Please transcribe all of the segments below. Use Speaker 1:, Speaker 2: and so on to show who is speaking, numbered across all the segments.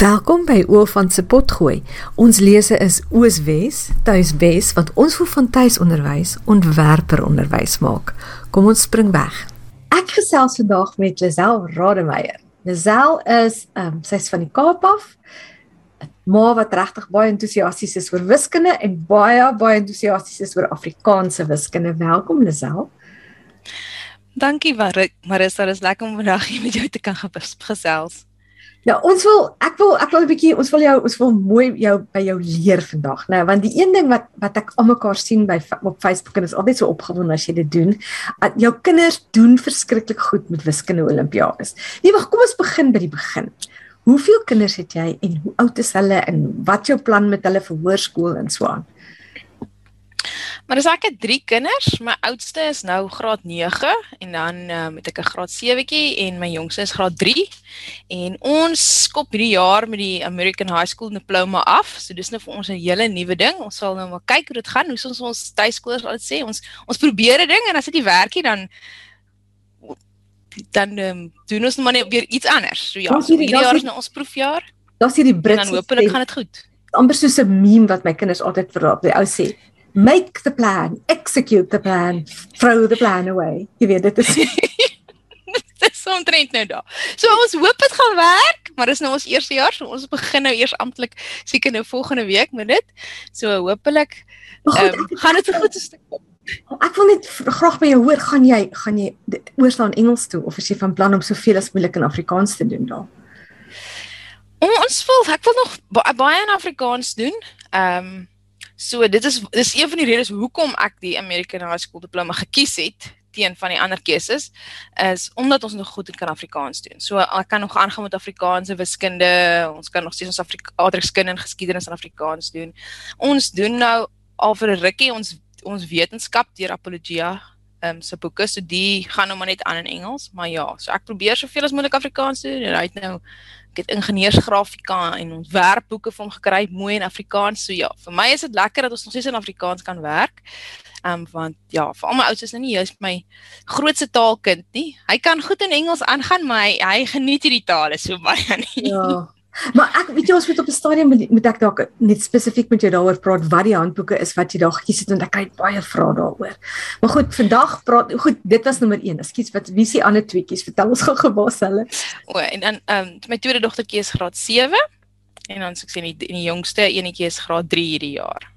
Speaker 1: Welkom by Oofant se potgooi. Ons lese is Ooswes, Tuiswes wat ons vir van tuisonderwys ontwerper onderwys maak. Kom ons spring weg. Ek gesels vandag met Lisel Rademeier. Lisel is ehm um, sy's van die Kaap af. Maar wat regtig baie entoesiasties is oor wiskunde en baie baie entoesiasties is oor Afrikaanse wiskunde. Welkom Lisel.
Speaker 2: Dankie Marissa, dit is lekker om vandag hier met jou te kan gesels.
Speaker 1: Ja, ons wil ek wil ek wil 'n bietjie ons wil jou ons wil mooi jou by jou leer vandag, né? Nou, want die een ding wat wat ek almekaar sien by op Facebook en is altyd so opgewonde as jy dit doen. Jou kinders doen verskriklik goed met wiskunde olimpiades. Nee, wag, kom ons begin by die begin. Hoeveel kinders het jy en hoe oud is hulle en wat jou plan met hulle vir hoërskool en so aan?
Speaker 2: Maar as ek het 3 kinders, my oudste is nou graad 9 en dan um, het ek 'n graad 7tjie en my jongste is graad 3. En ons skop hierdie jaar met die American High School diploma af. So dis nou vir ons 'n hele nuwe ding. Ons sal nou maar kyk hoe dit gaan. Hoe ons ons tuiskoolers altyd sê, ons ons probeer 'n ding en as dit nie werk nie dan dan um, doen ons maar net weer iets anders. So ja, so hierdie jaar is nou ons proefjaar.
Speaker 1: Daar's hierdie Britse
Speaker 2: dan hopelik gaan dit goed.
Speaker 1: amper soos 'n meme wat my kinders altyd vir op die ou sê make the plan, execute the plan, throw the plan away. Jy weet dit is
Speaker 2: Dit is omtrent nou daar. So ons hoop dit gaan werk, maar dis nou ons eerste jaar, so ons begin nou eers amptelik seker nou volgende week met dit. So hopelik um, gaan dit 'n goed stuk kom.
Speaker 1: Ek wil net graag by jou hoor, gaan jy gaan jy oorslaan Engels toe of is jy van plan om soveel as moontlik in Afrikaans te doen daar?
Speaker 2: Ons wil ek wil nog baie in Afrikaans doen. Ehm um, So dit is dis een van die redes hoekom ek die American High School diploma gekies het teen van die ander keuses is omdat ons nog goed in kan Afrikaans doen. So ek kan nog aangaan met Afrikaanse wiskunde, ons kan nog steeds ons Afrikaans en geskiedenis in Afrikaans doen. Ons doen nou al vir 'n rukkie ons ons wetenskap deur Apologia ehm um, se boeke, so die gaan nou maar net aan in Engels, maar ja, so ek probeer soveel as moontlik Afrikaans doen en hy het nou ek het ingenieursgrafika en ontwerpboeke vir hom gekry mooi in Afrikaans. So ja, vir my is dit lekker dat ons nog steeds in Afrikaans kan werk. Ehm um, want ja, vir al my ouers is nou nie juist my grootste taalkind nie. Hy kan goed in Engels aangaan, maar hy, hy geniet hierdie tale so baie nie.
Speaker 1: Ja. Maar ek weet jy ons moet op 'n stadium moet, moet ek dalk net spesifiek met jou daaroor praat wat die handboeke is wat jy daar gekies het en ek kry baie vrae daaroor. Maar goed, vandag praat goed, dit was nommer 1. Ekskuus, wat wie se ander tweetjies? Vertel ons gou gewas hulle.
Speaker 2: O, en dan ehm um, my tweede dogtertjie is graad 7 en dan sê ek sê die, die jongste enetjie is graad 3 hierdie jaar.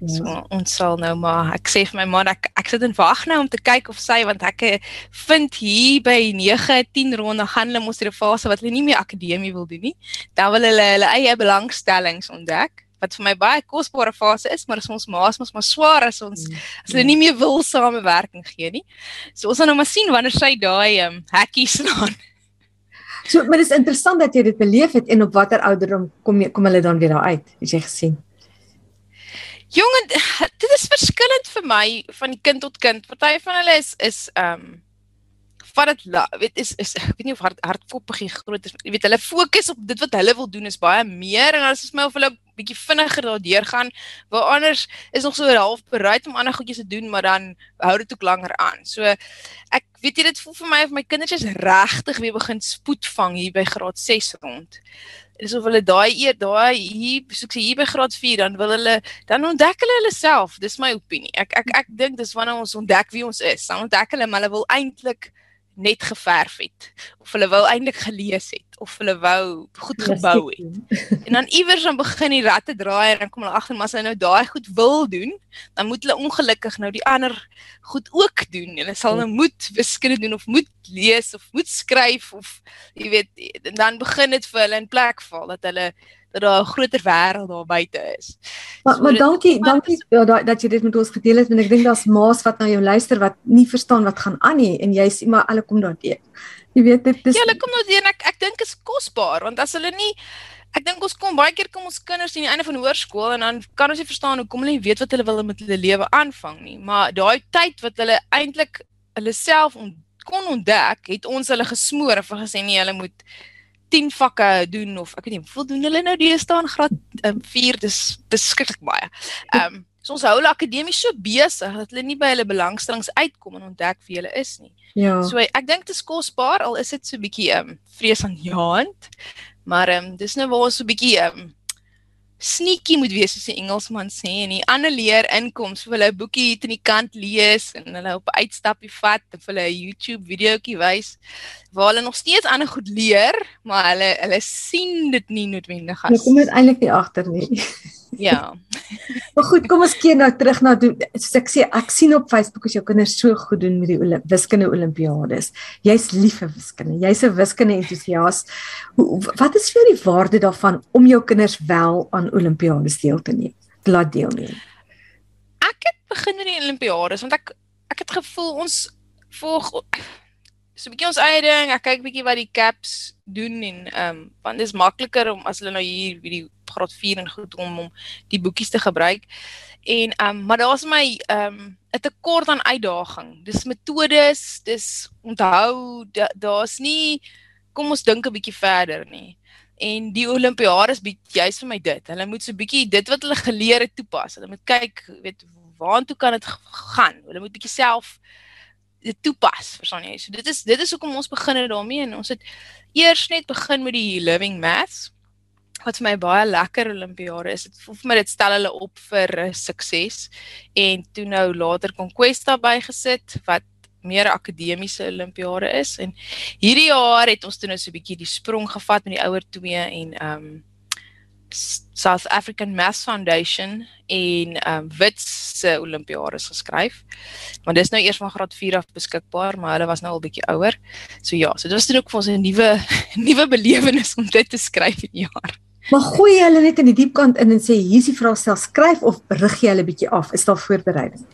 Speaker 2: So ja. ons sal nou maar ek sê vir my man ek ek sit en wag nou om te kyk of sy want ek eh, vind hier by 9 10 ronde gaan hulle mos 'n fase wat hulle nie meer akademie wil doen nie. Dan wil hulle hulle eie belangstellings ontdek wat vir my baie kosbare fase is, maar as ons maas mos maar swaar as ons mm, as hulle nie meer wil samewerking gee nie. So ons gaan nou maar sien wanneer sy daai um, hekkie slaan.
Speaker 1: So maar dit is interessant dat jy dit beleef het en op watter ouderdom kom jy kom hulle dan weer daar uit? Het jy gesien?
Speaker 2: Jong, dit is verskillend vir my van kind tot kind. Party van hulle is is ehm um, vat dit weet is is ek weet nie of hard hardkoppig groot is. Jy weet hulle fokus op dit wat hulle wil doen is baie meer en as is my of hulle bietjie vinniger daardeur gaan. Waar anders is nog so half bereid om ander goedjies te doen, maar dan hou dit ook langer aan. So ek weet jy dit voel vir my of my kinders is regtig weer begin spoed vang hier by graad 6 rond is of hulle daai eer daai hier soos hier by graad 4 dan wil hulle dan ontdek hulle hulle self. Dis my opinie. Ek ek ek dink dis wanneer ons ontdek wie ons is dan ontdek hulle maar hulle wil eintlik net geverf het of hulle wou eintlik gelees het of hulle wou goed gebou het. En dan iewers dan begin die ratte draai en dan kom hulle agter maar as hulle nou daai goed wil doen, dan moet hulle ongelukkig nou die ander goed ook doen. Hulle sal nou moet wiskunde doen of moet lees of moet skryf of jy weet dan begin dit vir hulle in plek val dat hulle dat daar 'n groter wêreld daar buite is.
Speaker 1: Maar so, maar dankie, dankie ja, dat, dat jy dit met ons gedeel het want ek dink daar's ma's wat na jou luister wat nie verstaan wat gaan aan nie en jy sê maar hulle kom daar teë. Jy weet dit
Speaker 2: is Ja, hulle kom daar teë en ek ek dink is kosbaar want as hulle nie Ek dink ons kom baie keer kom ons kinders aan die einde van hoërskool en dan kan ons nie verstaan hoekom hulle nie weet wat hulle wil met hulle lewe aanvang nie. Maar daai tyd wat hulle eintlik hulle self on, kon ontdek, het ons hulle gesmoor en gesê nee, hulle moet 10 vakke doen of ek weet nie hoeveel doen hulle nou die staan graad um, 4 dis beskiklik baie. Ehm um, so ons hou hulle akademies so besig dat hulle nie by hulle belangstellings uitkom en ontdek wie hulle is nie. Ja. So ek dink dit is kosbaar al is dit so bietjie ehm um, vreesaanjaend. Maar ehm um, dis nou waar ons so bietjie ehm um, sneaky moet wees soos die Engelsman sê en die ander leer inkoms vir hulle boekie hier in die kant lees en hulle op 'n uitstappie vat vir hulle 'n YouTube videoetjie wys waar hulle nog steeds ander goed leer, maar hulle hulle sien dit nie noodwendig
Speaker 1: as. Jy kom eintlik nie agter nie.
Speaker 2: Ja.
Speaker 1: maar goed, kom ons keer nou terug na doen. Soos ek sê, ek sien op Facebook as jou kinders so goed doen met die Olimp wiskunde olimpiades. Jy's lief vir wiskunde. Jy's 'n wiskunde entoesias. Wat is vir die waarde daarvan om jou kinders wel aan olimpiades deel te neem? Laat deelneem.
Speaker 2: Ek het begin met die olimpiades want ek ek het gevoel ons volg so 'n bietjie ons eie ding. Ek kyk bietjie wat die caps doen en ehm um, want dit is makliker om as hulle nou hier by die graad 4 en goed om om die boekies te gebruik. En ehm um, maar daar's my ehm um, 'n tekort aan uitdaging. Dis metodes, dis onthou daar's nie kom ons dink 'n bietjie verder nie. En die Olimpiades bied juist vir my dit. Hulle moet so 'n bietjie dit wat hulle geleer het toepas. Hulle moet kyk, weet waartoe kan dit gaan. Hulle moet bietjie self dit toepas, verstaan jy? So dit is dit is hoekom ons begin het daarmee en ons het eers net begin met die living maths wat vir my baie lekker Olimpiade is. Dit voel vir my dit stel hulle op vir uh, sukses. En toe nou later Conquesta bygesit wat meer akademiese Olimpiade is en hierdie jaar het ons toe nou so 'n bietjie die sprong gevat met die ouer twee en um South African Math Foundation en um Wits se Olimpiades geskryf. Want dis nou eers van graad 4 af beskikbaar, maar hulle was nou al bietjie ouer. So ja, so dit was toe ook vir ons 'n nuwe nuwe belewenis om dit te skryf in jaar.
Speaker 1: Maar gooi jy hulle net in die diep kant in en sê hier's die vraestel skryf of rig jy hulle bietjie af? Is daar voorbereiding?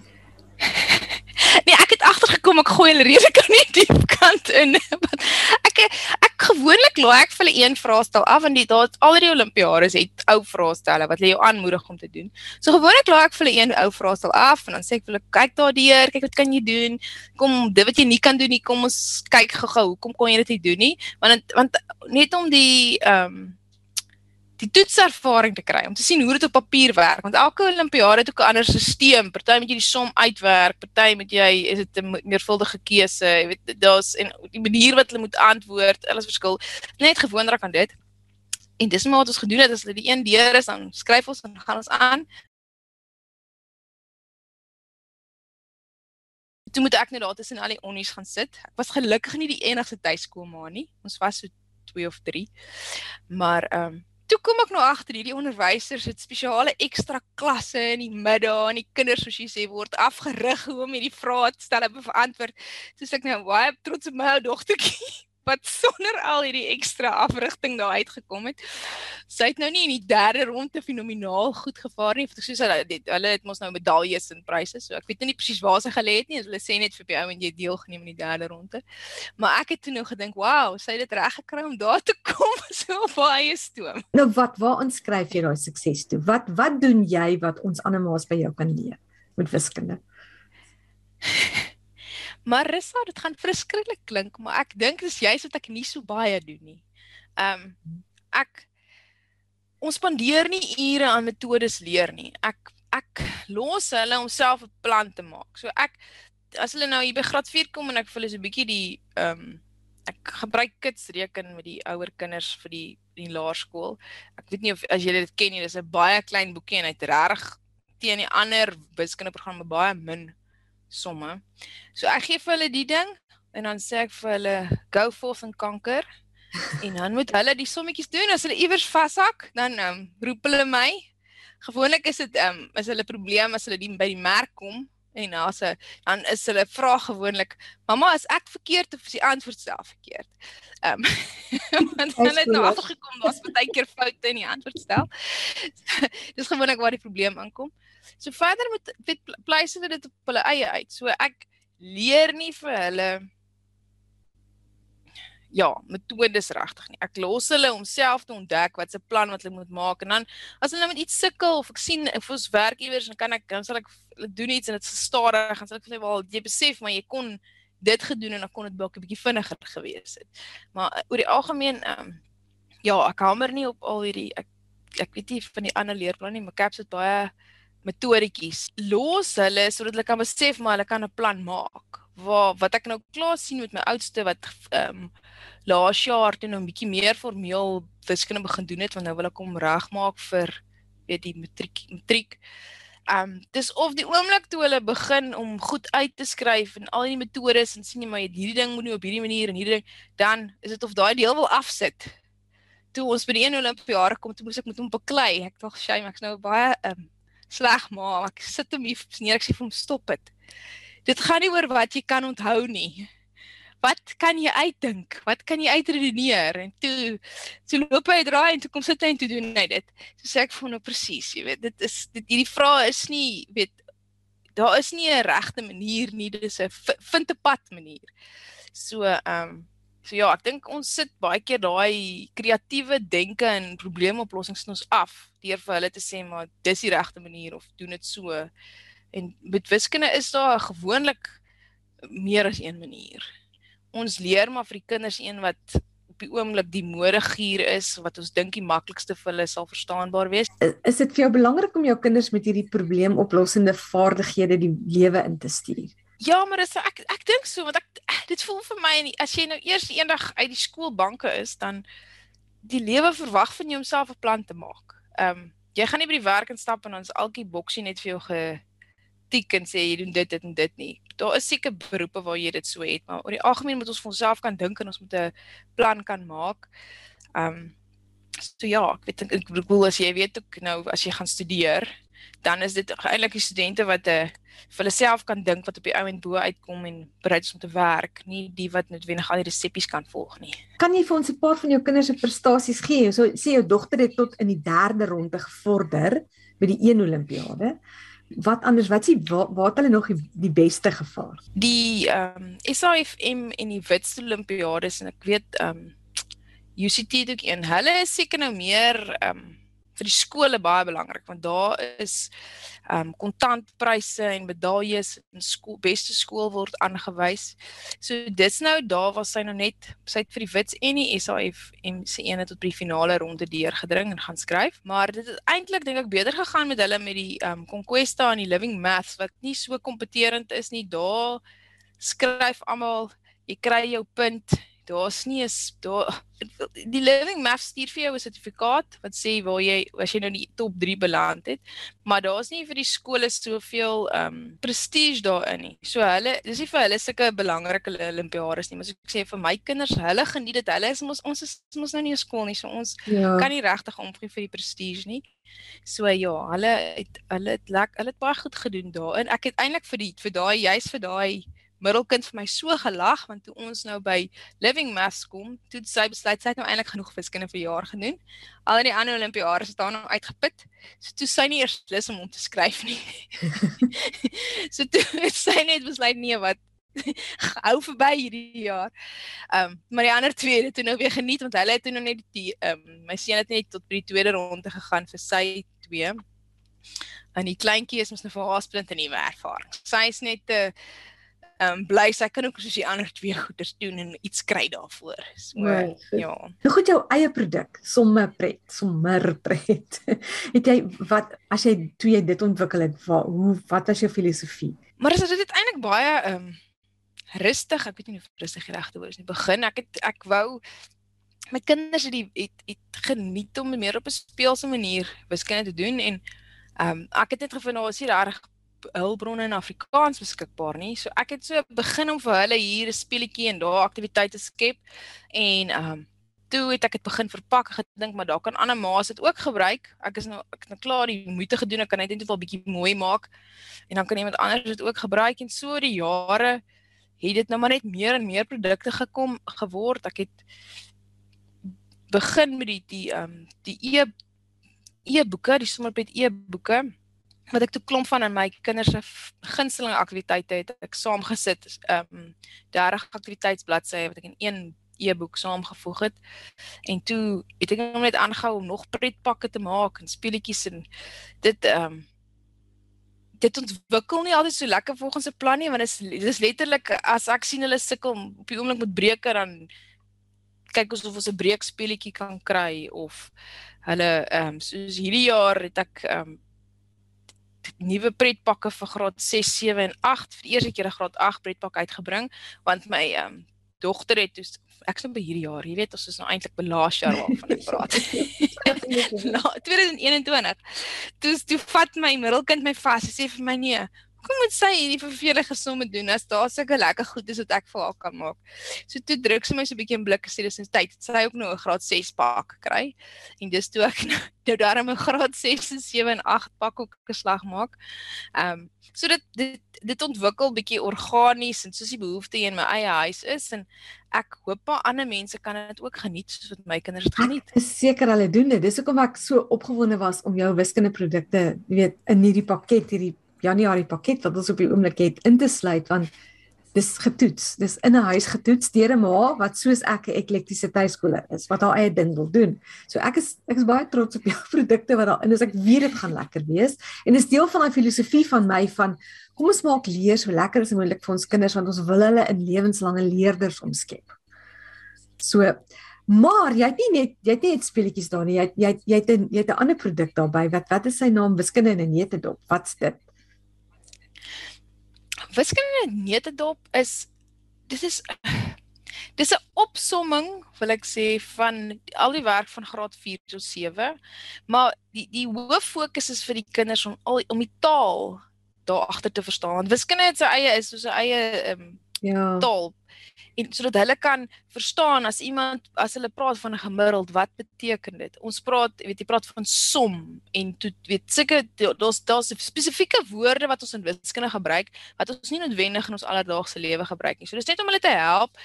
Speaker 2: nee, ek het agtergekom ek gooi hulle redelik aan die diep kant in. ek ek gewoonlik laai ek vir hulle een vraestel af en die daar al die olimpiades het ou vraestelle wat hulle jou aanmoedig om te doen. So gewoonlik laai ek vir hulle een ou vraestel af en dan sê ek vir hulle kyk daardeur, kyk wat kan jy doen? Kom dit wat jy nie kan doen nie, kom ons kyk gou-gou. Hoekom kon jy dit nie doen nie? Want want net om die ehm um, die toetservaring te kry om te sien hoe dit op papier werk. Want elke olimpiade het ook 'n ander stelsel. Party moet jy die som uitwerk party moet jy is dit 'n meervuldige keuse? Jy weet daar's en die manier wat hulle moet antwoord alles verskil. Net gewoon raak aan dit. En dis maar wat ons gedoen het. As hulle die een deur is dan skryf ons en gaan ons aan. Toe moet ek net daar tussen al die onnies gaan sit. Ek was gelukkig nie die enigste tuiskoolma nie. Ons was so 2 of 3 maar ehm um, toe kom ek nou agter hierdie onderwysers het spesiale ekstra klasse in die middag en die kinders soos jy sê word afgerig hoe om hierdie vrae te stel en beantwoord. Soos ek nou baie trots op my ou dogtertjie wat sonder al hierdie ekstra afrigting daar uitgekom het. Sy het nou nie in die derde ronde fenomenaal goed gevaar nie, want soos hulle hulle het mos nou medaljes en pryse, so ek weet nie presies waar sy gelê het nie. Hulle sê net vir die ou en jy deelgeneem in die derde ronde. Maar ek het toe nou gedink, "Wow, sy het dit reg gekry om daar te kom so baie stoom."
Speaker 1: Nou wat, waar inskryf jy daai sukses toe? Wat wat doen jy wat ons ander maas by jou kan leer met wiskunde?
Speaker 2: Maar Rissa, dit gaan verskriklik klink, maar ek dink dis juist wat ek nie so baie doen nie. Ehm um, ek ons spandeer nie ure aan metodes leer nie. Ek ek los hulle om self 'n plan te maak. So ek as hulle nou hier by graad 4 kom en ek hulle so 'n bietjie die ehm um, ek gebruik kits reken met die ouer kinders vir die die laerskool. Ek weet nie of as julle dit ken nie, dis 'n baie klein boekie en hy't reg teen die ander wiskundeprogramme baie min somme. So ek gee vir hulle die ding en dan sê ek vir hulle go forth en kanker. en dan moet hulle die sommetjies doen as hulle iewers vashak, dan um, roep hulle my. Gewoonlik is dit um, is hulle probleem as hulle die, by die merk kom en dan se dan is hulle vra gewoonlik, "Mamma, is ek verkeerd of is die antwoord self verkeerd?" Ehm um, want hulle het nou afgekom, daar's baie keer foute in die antwoordstel. Dis gewoonlik waar die probleem aankom. So verder moet weet pleise hulle dit op hulle eie uit. So ek leer nie vir hulle ja, metodes regtig nie. Ek los hulle om self te ontdek wat se plan wat hulle moet maak en dan as hulle met iets sukkel of ek sien of ons werk iewers dan kan ek dan sal ek doen iets en dit stadig en sal ek sê wel jy besef maar jy kon dit gedoen en dan kon dit dalk 'n bietjie vinniger gewees het. Maar uh, oor die algemeen ehm um, ja, ek hamer nie op al hierdie ek ek weet nie van die ander leerplan nie, maar Caps het baie metodetjies. Los hulle sodat hulle kan besef maar hulle kan 'n plan maak. waar wat ek nou klaar sien met my oudste wat ehm um, laas jaar toe nou 'n bietjie meer formeel wiskunde begin doen het want nou wil ek hom regmaak vir weet die matriek matriek. Ehm um, dis of die oomblik toe hulle begin om goed uit te skryf en al die metodes en sien jy maar hierdie ding moet nie op hierdie manier en hierdie ding dan is dit of daai deel wil afsit. Toe ons by die een Olimpiade kom, toe moes ek met hom beklei. Ek dink shame, ek's nou baie ehm um, sleg maar ek sit hom hier neer ek sê vir hom stop dit. Dit gaan nie oor wat jy kan onthou nie. Wat kan jy uitdink? Wat kan jy uitredeneer? En toe toe loop hy draai en toe kom sit hy en toe doen hy dit. So sê ek vir hom nou presies, jy weet, dit is dit hierdie vrae is nie, weet daar is nie 'n regte manier nie, dit is 'n vind 'n pad manier. So ehm um, So ja, ek dink ons sit baie keer daai kreatiewe denke en probleemoplossings in ons af deur vir hulle te sê maar dis die regte manier of doen dit so. En met wiskunde is daar gewoonlik meer as een manier. Ons leer maar vir die kinders een wat op die oomblik die modegier is wat ons dink die maklikste vir hulle sal verstaanbaar wees.
Speaker 1: Is dit vir jou belangrik om jou kinders met hierdie probleemoplossende vaardighede die lewe in te stuur?
Speaker 2: Ja, maar dis ek ek dink so want ek dit voel vir my as jy nou eers eendag uit die skoolbanke is, dan die lewe verwag van jou om self 'n plan te maak. Ehm um, jy gaan nie by die werk instap en ons alkie boksie net vir jou getik en sê jy doen dit dit en dit nie. Daar is seker beroepe waar jy dit so het, maar oor die algemeen moet ons vir onsself kan dink en ons moet 'n plan kan maak. Ehm um, so ja, ek weet ek bedoel as jy weet ook nou as jy gaan studeer, dan is dit eintlik die studente wat 'n uh, eh, vir hulle self kan dink wat op die ou en bo uitkom en bereid is om te werk, nie die wat noodwendig al die resepsies kan volg nie.
Speaker 1: Kan jy vir ons 'n paar van jou kinders se prestasies gee? So sê jou dogter het tot in die 3de ronde gevorder by die een Olimpiade. Wat anders wat sê waar, waar het hulle nog die, die beste gevaar?
Speaker 2: Die ehm um, SAFM en die Witste Olimpiades en ek weet ehm um, UCT het ook een. Hulle is seker nou meer ehm um, vir die skole baie belangrik want daar is ehm um, kontantpryse en medaljes in skool beste skool word aangewys. So dis nou daar was sy nou net sy het vir die Wits en die SAF en se ene tot by die finale ronde deurgedring en gaan skryf. Maar dit het eintlik dink ek beter gegaan met hulle met die ehm um, Conquesta en die Living Maths wat nie so kompeterend is nie. Daar skryf almal jy kry jou punt daar's nie is daar die living math stuur vir jou 'n sertifikaat wat sê waar jy as jy nou in die top 3 beland het maar daar's nie vir die skole soveel ehm um, prestige daarin nie. So hulle dis nie vir hulle sulke belangrike olimpiades nie maar so ek sê vir my kinders hulle geniet dit. Hulle is ons ons is mos nou nie 'n skool nie so ons ja. kan nie regtig omgee vir die prestige nie. So ja hulle het hulle het lekker hulle het baie goed gedoen daarin. Ek het eintlik vir die vir daai juis vir daai middelkind vir my so gelag want toe ons nou by Living Maths kom, toe sy besluit sy het nou eintlik genoeg wiskunde vir jaar genoem. Al die ander Olimpiades het daar nou uitgeput. So toe sy nie eers lus om om te skryf nie. so toe het sy net besluit nee wat hou verby hierdie jaar. Ehm um, maar die ander twee het toe nou weer geniet want hulle het toe nou net die ehm um, my seun het net tot by die tweede ronde gegaan vir sy twee. En die kleintjie is mos nou vir haar splinte nuwe ervaring. Sy is net 'n uh, ehm um, bly sy kan ook soos die ander twee goeders doen en iets kry daarvoor. So nee, ja.
Speaker 1: Nou goed jou eie produk, sommer pret, sommer pret. het jy wat as jy jy dit ontwikkel het, wat hoe wat was jou filosofie?
Speaker 2: Maar is dit eintlik baie ehm um, rustig, ek weet nie of rustig die regte woord is nie. Begin ek het ek wou my kinders het die het, het geniet om meer op 'n speelse manier wiskunde te doen en ehm um, ek het net gevind daar is nie reg hulpbronne in Afrikaans beskikbaar nie. So ek het so begin om vir hulle hier 'n speletjie en daar aktiwiteite skep en ehm um, toe het ek dit begin verpak en gedink maar daar kan ander ma's dit ook gebruik. Ek is nou ek het nou klaar die moeite gedoen. Ek kan net net wel bietjie mooi maak en dan kan iemand anders dit ook gebruik en so die jare het dit nou maar net meer en meer produkte gekom geword. Ek het begin met die die ehm um, die e e-boeke, die sommerpet e-boeke wat ek toe klomp van in my kinders se gunsteling aktiwiteite het ek saamgesit ehm um, 30 aktiwiteitsbladsye wat ek in een e-boek saamgevoeg het. En toe het ek net aangehou om nog pretpakke te maak en speletjies en dit ehm um, dit ontwikkel nie altyd so lekker volgens 'n plan nie want dit is, is letterlik as ek sien hulle sukkel op die oomblik met breuke dan kyk ons of ons 'n breekspeletjie kan kry of hulle ehm um, soos hierdie jaar het ek ehm um, nuwe pretpakke vir graad 6, 7 en 8 vir die eerste keer 'n graad 8 pretpak uitgebring want my ehm um, dogter het toe ek's nou by hierdie jaar, jy weet ons is nou eintlik by laas jaar waarvan ek praat. nou 2021. Toe toe vat my middelkind my vas en sê vir my nee, Kom moet sy hierdie vervelige somme doen as daar sulke lekker goed is wat ek vir haar kan maak. So toe druk sy my so 'n bietjie in blikke sê dis tyd. Sy ook nou 'n graad 6 pak kry. En dis toe ek nou, nou daarom 'n graad 6 en 7 en 8 pak ook geslag maak. Ehm um, so dit dit dit ontwikkel bietjie organies en soos die behoefte in my eie huis is en ek hoop maar ander mense kan dit ook geniet soos wat my kinders dit geniet.
Speaker 1: Dis seker hulle doen dit. Dis hoekom ek so opgewonde was om jou wiskundeprodukte, jy weet, in hierdie pakket hierdie Januarie pakket wat ons op die oomblik het in te sluit want dis getoets. Dis in 'n huis getoets deur 'n ma wat soos ek 'n elektrisiteitskoeler is wat haar eie ding wil doen. So ek is ek is baie trots op jou produkte wat daarin is. Ek weet dit gaan lekker wees en dis deel van daai filosofie van my van kom ons maak leer so lekker as moontlik vir ons kinders want ons wil hulle in lewenslange leerders omskep. So Maar jy het nie net jy het nie net speletjies daar nie. Jy het, jy het, jy het 'n jy het 'n ander produk daarbey. Wat wat is sy naam? Wiskunde in 'n neutedop. Wat's dit?
Speaker 2: Wiskunde neutedop is dis is dis 'n opsomming wil ek sê van al die werk van graad 4 tot 7 maar die die hoof fokus is vir die kinders om al om die taal daar agter te verstaan. Wiskunde het sy eie is soos 'n eie um, ja. taal en sodat hulle kan verstaan as iemand as hulle praat van 'n gemiddeld wat beteken dit? Ons praat weet jy praat van som en toe weet sulke daar's daar's spesifieke woorde wat ons in wiskunde gebruik wat ons nie noodwendig in ons alledaagse lewe gebruik nie. So dis net om hulle te help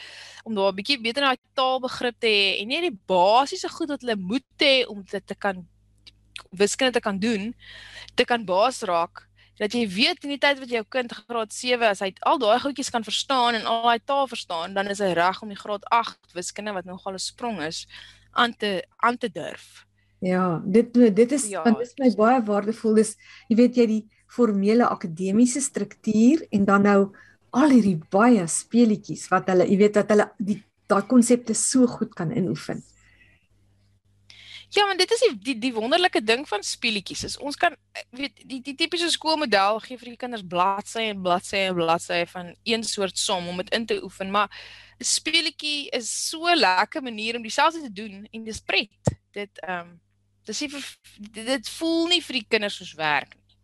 Speaker 2: om daar 'n bietjie beter na taalbegrip te hê en net die basiese goed wat hulle moet hê om dit te kan wiskunde te kan doen te kan baas raak dat jy weet in die tyd wat jou kind graad 7 as hy al daai goedjies kan verstaan en al daai taal verstaan, dan is hy reg om die graad 8 wiskunde wat nogal 'n sprong is aan te aan te durf.
Speaker 1: Ja, dit dit is ja, want dit is my baie waardevol. Dis jy weet jy die formele akademiese struktuur en dan nou al hierdie baie speletjies wat hulle jy weet dat hulle die daai konsepte so goed kan inoefen.
Speaker 2: Ja, want dit is die die, die wonderlike ding van speletjies. Is ons kan weet die die tipiese skoolmodel gee vir die kinders bladsye en bladsye en bladsye van een soort som om dit in te oefen, maar 'n speletjie is so 'n lekker manier om dieselfde te doen en dis pret. Dit ehm um, dis nie dit, dit voel nie vir die kinders soos werk nie.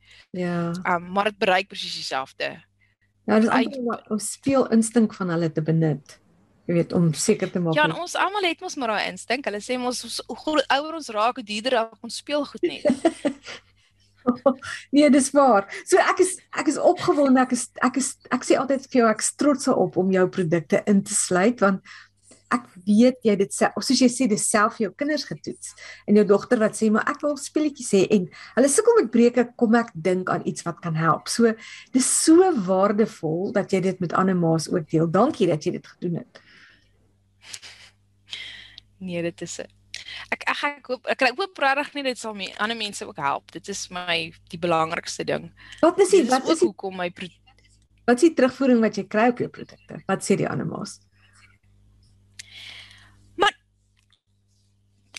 Speaker 2: Ja. Ehm um, maar dit bereik presies dieselfde.
Speaker 1: Ja, dis eintlik 'n speel instink van hulle te benut jy weet om seker te maak.
Speaker 2: Ja, ons almal het mos maar daai instink. Hulle sê mos hoe ouer ons raak, hoe duurder raak ons speelgoed net.
Speaker 1: nee, dis waar. So ek is ek is opgewonde. Ek is ek is ek sê altyd vir jou ek trots op om jou produkte in te sluit want ek weet jy dit sê of soos jy sê dis self jou kinders getoets en jou dogter wat sê maar ek wil speletjies hê en hulle sukkel met breuke kom ek dink aan iets wat kan help. So dis so waardevol dat jy dit met ander ma's ook deel. Dankie dat jy dit gedoen het.
Speaker 2: Nee, dit is ek ek ek hoop ek kry hoop regtig nie dit sal my ander mense ook help. Dit is my die belangrikste ding.
Speaker 1: Wat is die wat is
Speaker 2: hoekom my
Speaker 1: Wat is die terugvoering wat jy kry op jou produkte? Wat sê die ander ma's?
Speaker 2: Maar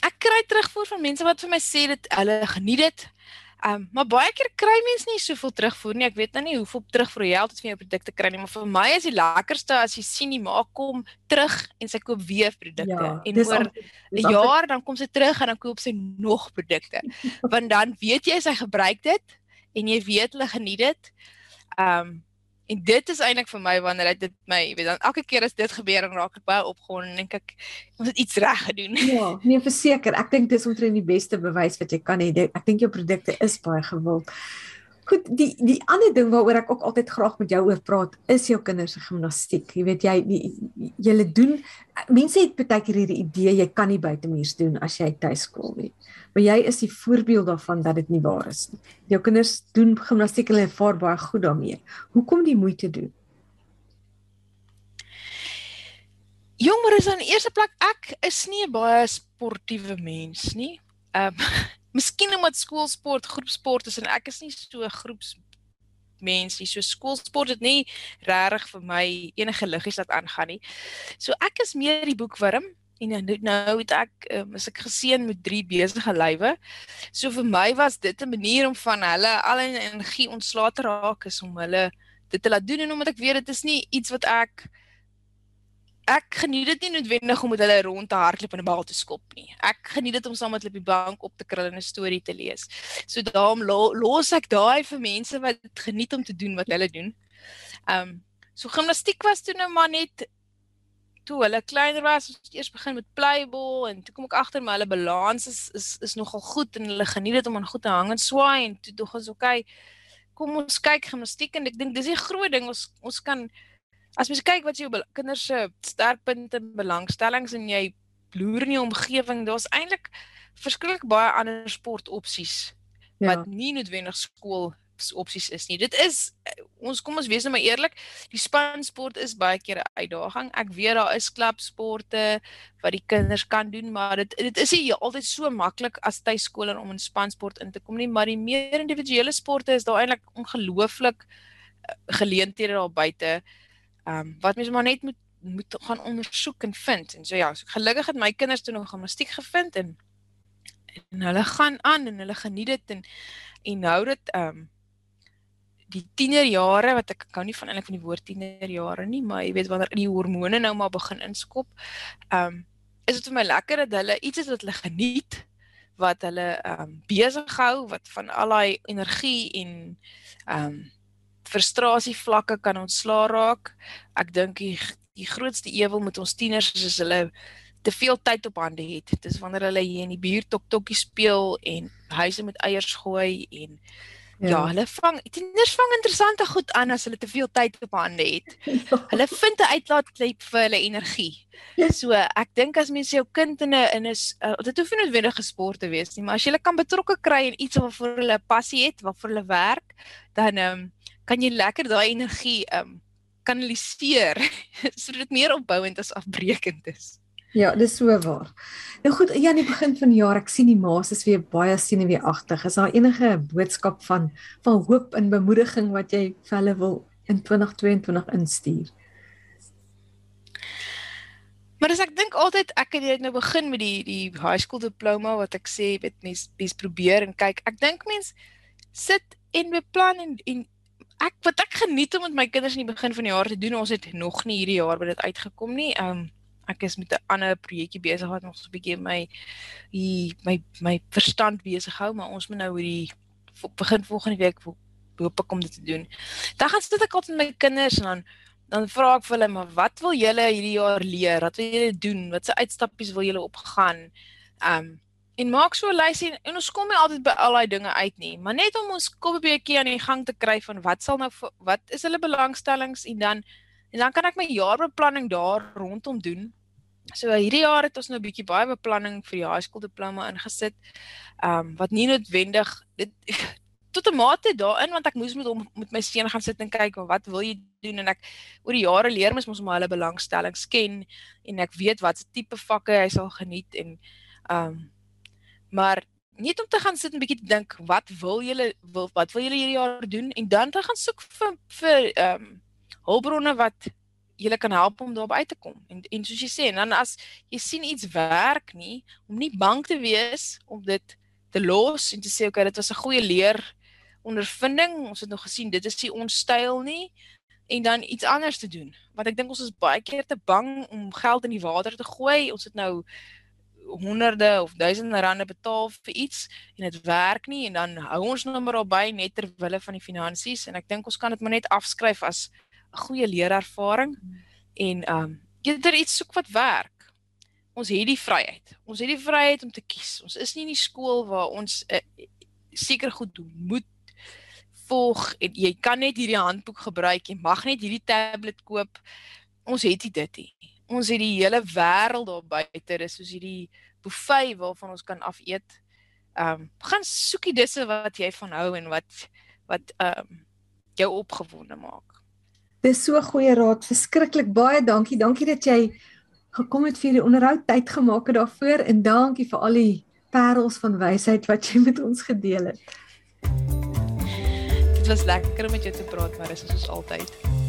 Speaker 2: ek kry terugvoer van mense wat vir my sê dit hulle geniet dit. Ehm um, maar baie keer kry mense nie soveel terugvoer nie. Ek weet nou nie hoeveel terugvoer jy altyd vir jou produkte kry nie, maar vir my is die lekkerste as jy sien die maak kom terug en sy koop weer produkte ja, en oor 'n jaar dan kom sy terug en dan koop sy nog produkte. Want dan weet jy sy gebruik dit en jy weet hulle geniet dit. Ehm um, En dit is eintlik vir my wanneer dit my, jy weet, dan elke keer as dit gebeur en raak ek baie opgewonde en dink ek ons het iets reg gedoen.
Speaker 1: Ja, nee, verseker. Ek dink dis omtrent die beste bewys wat jy kan hê. Ek dink jou produkte is baie gewild. Goed, die die ander ding waaroor ek ook altyd graag met jou oor praat, is jou kinders se gimnastiek. Jy weet jy julle doen mense het baie keer hierdie idee jy kan nie buitemuurs doen as jy tuiskool nie. Maar jy is die voorbeeld daarvan dat dit nie waar is nie. Jou kinders doen gimnastiek hulle vaar baie goed daarmee. Hoekom die moeite doen?
Speaker 2: Jong, maar is aan die eerste plek ek is nie 'n baie sportiewe mens nie. Ehm um, Miskien omdat skoolsport groepsport is en ek is nie so 'n groeps mens nie. So skoolsport het nie regtig vir my enige liggies laat aangaan nie. So ek is meer die boekwurm. En nou nou het ek um, is ek geseën met drie besige lywe. So vir my was dit 'n manier om van hulle al in energie ontslae te raak is om hulle dit te laat doen en omdat ek weet dit is nie iets wat ek ek geniet dit nie noodwendig om met hulle rond te hardloop en 'n bal te skop nie. Ek geniet dit om saam met hulle op die bank op te krul en 'n storie te lees. So daarom lo, los ek daai vir mense wat geniet om te doen wat hulle doen. Ehm um, so gimnastiek was toe nou maar net toe hulle kleiner was, ons eers begin met playball en toe kom ek agter maar hulle balans is is is nogal goed en hulle geniet dit om aan goed te hang en swaai en toe dog ons okay, kom ons kyk gimnastiek en ek dink dis 'n groot ding ons ons kan as mens kyk wat jou kinders se sterkpunte en belangstellings en jy loer in die omgewing, daar's eintlik verskriklik baie ander sportopsies ja. wat nie noodwendig skool opsies is nie. Dit is ons kom ons wees nou maar eerlik, die spansport is baie keer 'n uitdaging. Ek weet daar is klubsporte wat die kinders kan doen, maar dit dit is nie altyd so maklik as tuiskoler om in spansport in te kom nie, maar die meer individuele sporte is daar eintlik ongelooflik eh, geleenthede daar buite. Ehm um, wat mens maar net moet moet gaan ondersoek en vind. En so ja, so gelukkig het my kinders toe nog gimnastiek gevind en en hulle gaan aan en hulle geniet dit en en nou dit ehm um, die tienerjare wat ek kan nie van eintlik van die woord tienerjare nie, maar jy weet wanneer die hormone nou maar begin inskop. Ehm um, is dit vir my lekker dat hulle iets is wat hulle geniet wat hulle ehm um, besig hou wat van al daai energie en ehm um, frustrasie vlakke kan ontslaa raak. Ek dink die die grootste ewel met ons tieners is as hulle te veel tyd op hande het. Dis wanneer hulle hier in die buurt tok tokkie speel en huise met eiers gooi en ja, ja hulle vang tieners vang interessante goed aan as hulle te veel tyd op hande het. Ja. Hulle vind 'n uitlaatklep vir hulle energie. So ek dink as mens jou kind in 'n in 'n uh, dit hoef nie noodwendig gesport te wees nie, maar as jy hulle kan betrokke kry in iets waarvoor hulle passie het, waarvoor hulle werk, dan ehm um, kan jy lekker daai energie um kanaliseer sodat dit meer opbouend as afbreekend is.
Speaker 1: Ja, dis so waar. Nou goed, ja, aan die begin van die jaar, ek sien die ma's is weer baie senuweeagtig. Is daar enige boodskap van van hoop en bemoediging wat jy vir hulle wil in 2022 instuur?
Speaker 2: Maar as ek dink altyd ek het nou begin met die die high school diploma wat ek sê weet mens mens probeer en kyk. Ek dink mens sit en beplan en en ek wat ek geniet om met my kinders in die begin van die jaar te doen. Ons het nog nie hierdie jaar by dit uitgekom nie. Um ek is met 'n ander projekkie besig wat nog so 'n bietjie my die my my verstand besig hou, maar ons moet nou hierdie begin volgende week hoop ek om dit te doen. Dan gaan sit ek altyd met my kinders en dan dan vra ek vir hulle maar wat wil julle hierdie jaar leer? Wat wil julle doen? Watse uitstappies wil julle opgaan? Um En maak so 'n lysie en, en ons kom nie altyd by al daai dinge uit nie, maar net om ons kop 'n bietjie aan die gang te kry van wat sal nou wat is hulle belangstellings en dan en dan kan ek my jaarbeplanning daar rondom doen. So hierdie jaar het ons nou 'n bietjie baie beplanning vir die high school diploma ingesit. Ehm um, wat nie noodwendig dit tot 'n mate daarin want ek moes met hom met my seun gaan sit en kyk wat wil jy doen en ek oor die jare leer mens mos om hulle belangstellings ken en ek weet watse tipe vakke hy sal geniet en ehm um, maar net om te gaan sit en bietjie dink wat wil julle wil wat wil julle hierdie jaar doen? En dan te gaan soek vir vir ehm um, hulpbronne wat julle kan help om daarby uit te kom. En en soos jy sê en dan as jy sien iets werk nie om nie bang te wees om dit te los en te sê okay dit was 'n goeie leer ondervinding ons het nog gesien dit is nie ons styl nie. En dan iets anders te doen. Want ek dink ons is baie keer te bang om geld in die water te gooi. Ons het nou honderde of duisende rande betaal vir iets en dit werk nie en dan hou ons nou maar albei net ter wille van die finansies en ek dink ons kan dit maar net afskryf as 'n goeie leerervaring en ehm um, eerder iets soek wat werk. Ons het die vryheid. Ons het die vryheid om te kies. Ons is nie in die skool waar ons uh, seker goed moet volg en jy kan net hierdie handboek gebruik, jy mag net hierdie tablet koop. Ons het dit nie ons het die hele wêreld daar buite, dis soos hierdie buffet waarvan ons kan afeet. Ehm um, gaan soekie disse wat jy van hou en wat wat ehm um, jou opgewonde maak.
Speaker 1: Dis so goeie raad, verskriklik baie dankie. Dankie dat jy gekom het vir die onderhoud tyd gemaak het daarvoor en dankie vir al die parels van wysheid wat jy met ons gedeel het.
Speaker 2: Dit was lekker om met jou te praat, maar dis soos altyd.